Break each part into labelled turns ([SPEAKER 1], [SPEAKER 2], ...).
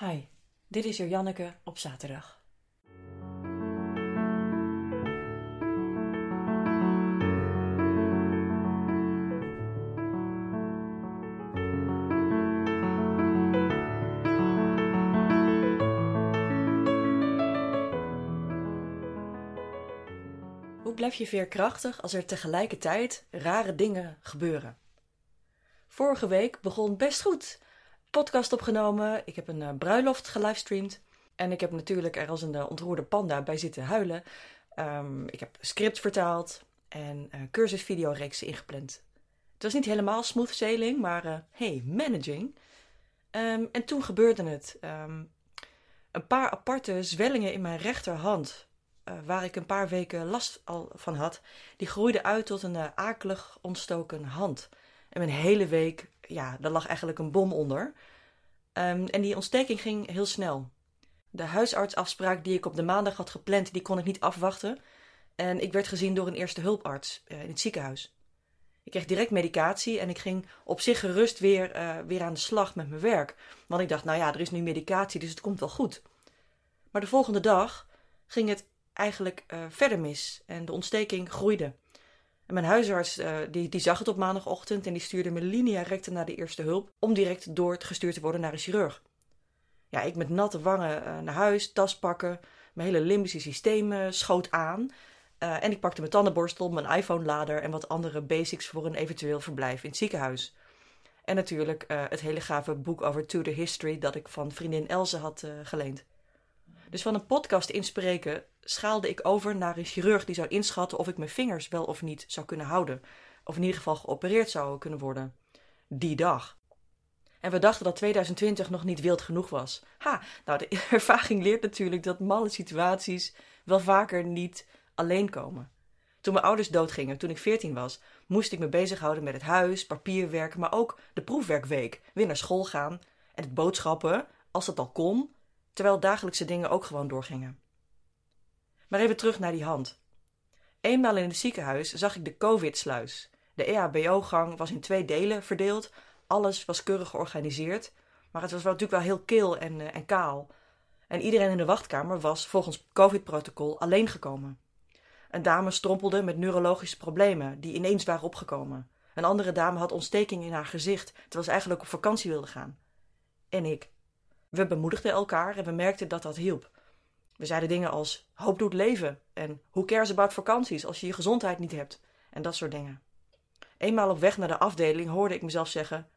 [SPEAKER 1] Hi, dit is Janneke op zaterdag. Hoe blijf je veerkrachtig als er tegelijkertijd rare dingen gebeuren? Vorige week begon best goed podcast opgenomen. Ik heb een uh, bruiloft gelivestreamd. En ik heb natuurlijk er als een uh, ontroerde panda bij zitten huilen. Um, ik heb script vertaald en uh, cursusvideoreeksen ingepland. Het was niet helemaal smooth sailing, maar hey, managing. Um, en toen gebeurde het. Um, een paar aparte zwellingen in mijn rechterhand, waar ik een paar weken last al van had, die groeiden uit tot een akelig ontstoken hand. En mijn hele week, ja, daar lag eigenlijk een bom onder. Um, en die ontsteking ging heel snel. De huisartsafspraak die ik op de maandag had gepland, die kon ik niet afwachten. En ik werd gezien door een eerste hulparts uh, in het ziekenhuis. Ik kreeg direct medicatie en ik ging op zich gerust weer, uh, weer aan de slag met mijn werk. Want ik dacht, nou ja, er is nu medicatie, dus het komt wel goed. Maar de volgende dag ging het eigenlijk uh, verder mis en de ontsteking groeide. Mijn huisarts uh, die, die zag het op maandagochtend en die stuurde me linea recta naar de eerste hulp om direct doorgestuurd te worden naar een chirurg. Ja, ik met natte wangen uh, naar huis, tas pakken, mijn hele limbische systeem uh, schoot aan. en ik pakte mijn tandenborstel, mijn iPhone-lader en wat andere basics voor een eventueel verblijf in het ziekenhuis. En natuurlijk het hele gave boek over Tudor History dat ik van vriendin Elze had geleend. Dus van een podcast inspreken schaalde ik over naar een chirurg die zou inschatten of ik mijn vingers wel of niet zou kunnen houden. Of in ieder geval geopereerd zou kunnen worden. Die dag. En we dachten dat 2020 nog niet wild genoeg was. Ha, nou de ervaring leert natuurlijk dat malle situaties wel vaker niet alleen komen. Toen mijn ouders doodgingen, toen ik 14 was, moest ik me bezighouden met het huis, papierwerk, maar ook de proefwerkweek. Weer naar school gaan en het boodschappen, als dat al kon, terwijl dagelijkse dingen ook gewoon doorgingen. Maar even terug naar die hand. Eenmaal in het ziekenhuis zag ik de COVID-sluis. De EHBO-gang was in twee delen verdeeld. Alles was keurig georganiseerd. Maar het was wel natuurlijk wel heel kil en, uh, en kaal. En iedereen in de wachtkamer was volgens COVID-protocol alleen gekomen. Een dame strompelde met neurologische problemen die ineens waren opgekomen. Een andere dame had ontsteking in haar gezicht terwijl ze eigenlijk op vakantie wilde gaan. En ik. We bemoedigden elkaar en we merkten dat dat hielp. We zeiden dingen als hoop doet leven en hoe cares about vakanties als je je gezondheid niet hebt en dat soort dingen. Eenmaal op weg naar de afdeling hoorde ik mezelf zeggen: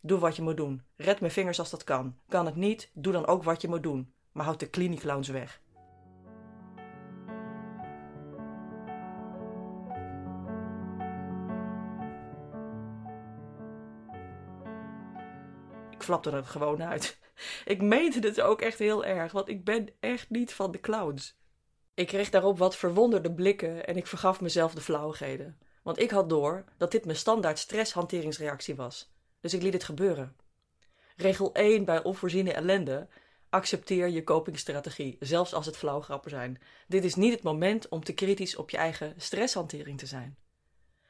[SPEAKER 1] Doe wat je moet doen. Red mijn vingers als dat kan. Kan het niet, doe dan ook wat je moet doen. Maar houd de klinieklounge weg. Ik flapte er gewoon uit. Ik meende het ook echt heel erg, want ik ben echt niet van de clowns. Ik kreeg daarop wat verwonderde blikken en ik vergaf mezelf de flauwigheden. Want ik had door dat dit mijn standaard stresshanteringsreactie was. Dus ik liet het gebeuren. Regel 1 bij onvoorziene ellende. Accepteer je copingstrategie, zelfs als het flauwgrappen zijn. Dit is niet het moment om te kritisch op je eigen stresshantering te zijn.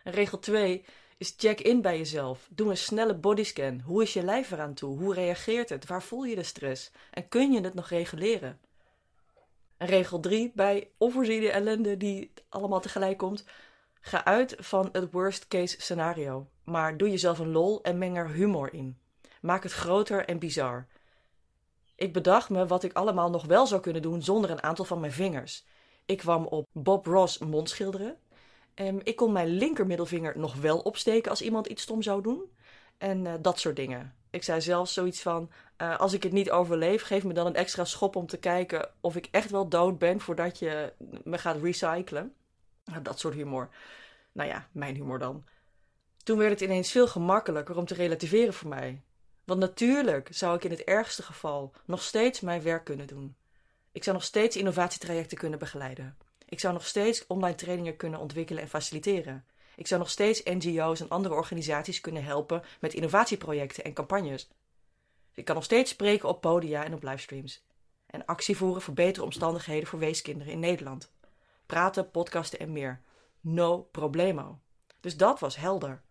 [SPEAKER 1] En regel 2 is check in bij jezelf. Doe een snelle bodyscan. Hoe is je lijf eraan toe? Hoe reageert het? Waar voel je de stress? En kun je het nog reguleren? En regel 3 bij onvoorziene ellende die allemaal tegelijk komt. Ga uit van het worst case scenario. Maar doe jezelf een lol en meng er humor in. Maak het groter en bizar. Ik bedacht me wat ik allemaal nog wel zou kunnen doen zonder een aantal van mijn vingers. Ik kwam op Bob Ross mondschilderen. Um, ik kon mijn linkermiddelvinger nog wel opsteken als iemand iets stom zou doen. En uh, dat soort dingen. Ik zei zelfs zoiets van: uh, als ik het niet overleef, geef me dan een extra schop om te kijken of ik echt wel dood ben voordat je me gaat recyclen. Dat soort humor. Nou ja, mijn humor dan. Toen werd het ineens veel gemakkelijker om te relativeren voor mij. Want natuurlijk zou ik in het ergste geval nog steeds mijn werk kunnen doen. Ik zou nog steeds innovatietrajecten kunnen begeleiden. Ik zou nog steeds online trainingen kunnen ontwikkelen en faciliteren. Ik zou nog steeds NGO's en andere organisaties kunnen helpen met innovatieprojecten en campagnes. Ik kan nog steeds spreken op podia en op livestreams. En actie voeren voor betere omstandigheden voor weeskinderen in Nederland. Praten, podcasten en meer. No problemo. Dus dat was helder.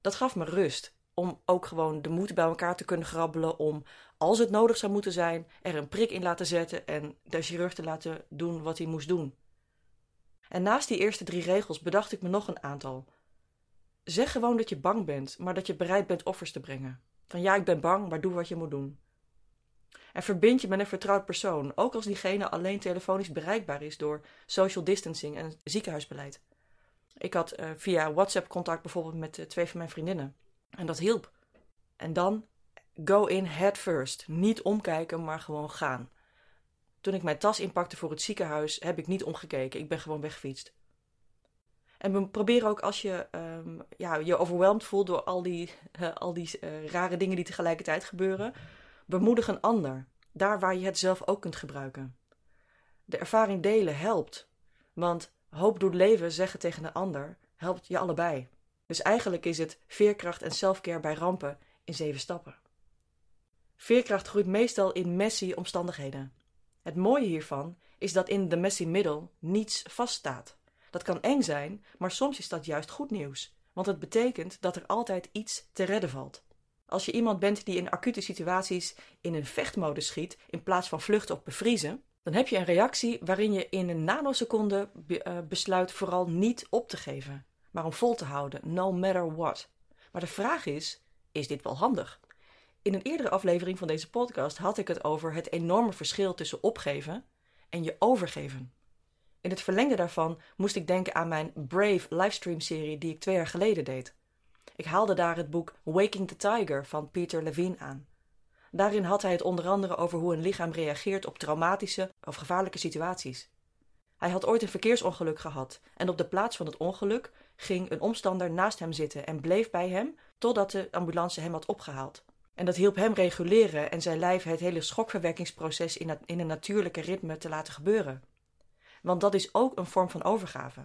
[SPEAKER 1] Dat gaf me rust om ook gewoon de moed bij elkaar te kunnen grabbelen om als het nodig zou moeten zijn, er een prik in laten zetten en de chirurg te laten doen wat hij moest doen. En naast die eerste drie regels bedacht ik me nog een aantal. Zeg gewoon dat je bang bent, maar dat je bereid bent offers te brengen. Van ja, ik ben bang, maar doe wat je moet doen. En verbind je met een vertrouwd persoon, ook als diegene alleen telefonisch bereikbaar is door social distancing en ziekenhuisbeleid. Ik had uh, via WhatsApp contact bijvoorbeeld met uh, twee van mijn vriendinnen. En dat hielp. En dan go in head first. Niet omkijken, maar gewoon gaan. Toen ik mijn tas inpakte voor het ziekenhuis, heb ik niet omgekeken. Ik ben gewoon weggefietst. En we proberen ook als je um, ja, je overweldigd voelt door al die, uh, al die uh, rare dingen die tegelijkertijd gebeuren, bemoedig een ander. Daar waar je het zelf ook kunt gebruiken. De ervaring delen helpt. Want hoop doet leven zeggen tegen een ander helpt je allebei. Dus eigenlijk is het veerkracht en selfcare bij rampen in zeven stappen. Veerkracht groeit meestal in messy omstandigheden. Het mooie hiervan is dat in de messy middel niets vaststaat. Dat kan eng zijn, maar soms is dat juist goed nieuws, want het betekent dat er altijd iets te redden valt. Als je iemand bent die in acute situaties in een vechtmodus schiet in plaats van vluchten of bevriezen, dan heb je een reactie waarin je in een nanoseconde eh, besluit vooral niet op te geven, maar om vol te houden, no matter what. Maar de vraag is: is dit wel handig? In een eerdere aflevering van deze podcast had ik het over het enorme verschil tussen opgeven en je overgeven. In het verlengde daarvan moest ik denken aan mijn Brave livestream-serie die ik twee jaar geleden deed. Ik haalde daar het boek Waking the Tiger van Peter Levine aan. Daarin had hij het onder andere over hoe een lichaam reageert op traumatische of gevaarlijke situaties. Hij had ooit een verkeersongeluk gehad en op de plaats van het ongeluk ging een omstander naast hem zitten en bleef bij hem totdat de ambulance hem had opgehaald. En dat hielp hem reguleren en zijn lijf het hele schokverwerkingsproces in, in een natuurlijke ritme te laten gebeuren. Want dat is ook een vorm van overgave.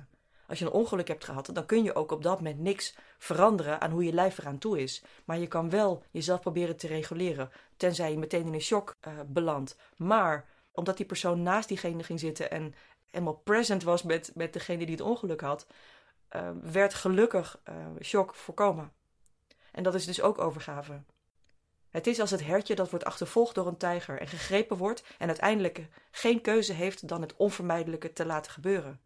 [SPEAKER 1] Als je een ongeluk hebt gehad, dan kun je ook op dat moment niks veranderen aan hoe je lijf eraan toe is. Maar je kan wel jezelf proberen te reguleren, tenzij je meteen in een shock uh, belandt. Maar omdat die persoon naast diegene ging zitten en helemaal present was met, met degene die het ongeluk had, uh, werd gelukkig uh, shock voorkomen. En dat is dus ook overgave. Het is als het hertje dat wordt achtervolgd door een tijger en gegrepen wordt en uiteindelijk geen keuze heeft dan het onvermijdelijke te laten gebeuren.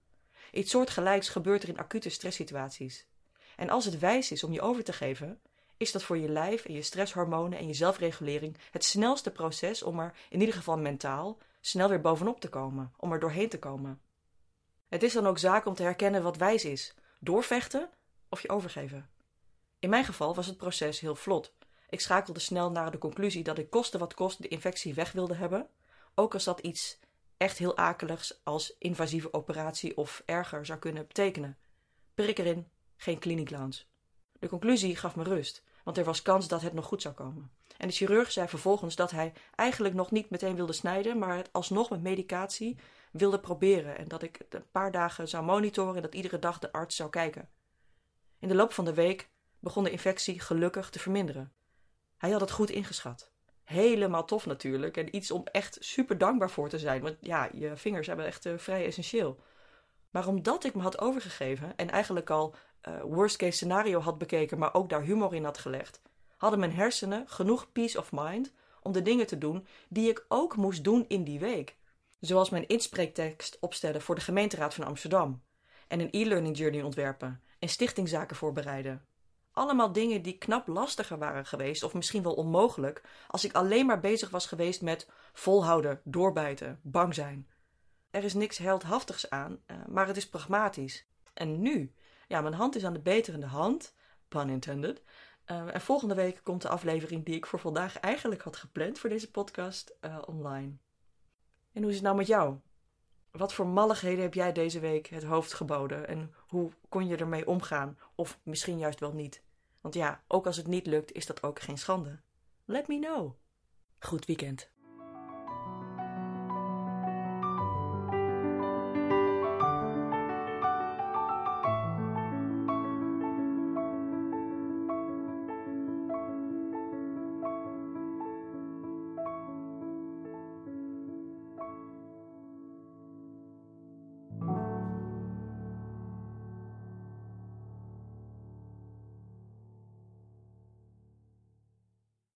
[SPEAKER 1] Iets soortgelijks gebeurt er in acute stresssituaties. En als het wijs is om je over te geven, is dat voor je lijf en je stresshormonen en je zelfregulering het snelste proces om er, in ieder geval mentaal, snel weer bovenop te komen, om er doorheen te komen. Het is dan ook zaak om te herkennen wat wijs is: doorvechten of je overgeven. In mijn geval was het proces heel vlot. Ik schakelde snel naar de conclusie dat ik koste wat kost de infectie weg wilde hebben, ook als dat iets echt heel akeligs als invasieve operatie of erger zou kunnen betekenen. Prik erin, geen clinic lounge. De conclusie gaf me rust, want er was kans dat het nog goed zou komen. En de chirurg zei vervolgens dat hij eigenlijk nog niet meteen wilde snijden, maar het alsnog met medicatie wilde proberen en dat ik het een paar dagen zou monitoren en dat iedere dag de arts zou kijken. In de loop van de week begon de infectie gelukkig te verminderen. Hij had het goed ingeschat. Helemaal tof natuurlijk. En iets om echt super dankbaar voor te zijn. Want ja, je vingers hebben echt uh, vrij essentieel. Maar omdat ik me had overgegeven en eigenlijk al uh, worst case scenario had bekeken, maar ook daar humor in had gelegd, hadden mijn hersenen genoeg peace of mind om de dingen te doen die ik ook moest doen in die week. Zoals mijn inspreektekst opstellen voor de gemeenteraad van Amsterdam. En een e-learning journey ontwerpen en stichtingzaken voorbereiden. Allemaal dingen die knap lastiger waren geweest, of misschien wel onmogelijk, als ik alleen maar bezig was geweest met volhouden, doorbijten, bang zijn. Er is niks heldhaftigs aan, uh, maar het is pragmatisch. En nu? Ja, mijn hand is aan de beterende hand, pun intended. Uh, en volgende week komt de aflevering die ik voor vandaag eigenlijk had gepland voor deze podcast uh, online. En hoe is het nou met jou? Wat voor malligheden heb jij deze week het hoofd geboden en hoe kon je ermee omgaan? Of misschien juist wel niet. Want ja, ook als het niet lukt, is dat ook geen schande. Let me know. Goed weekend.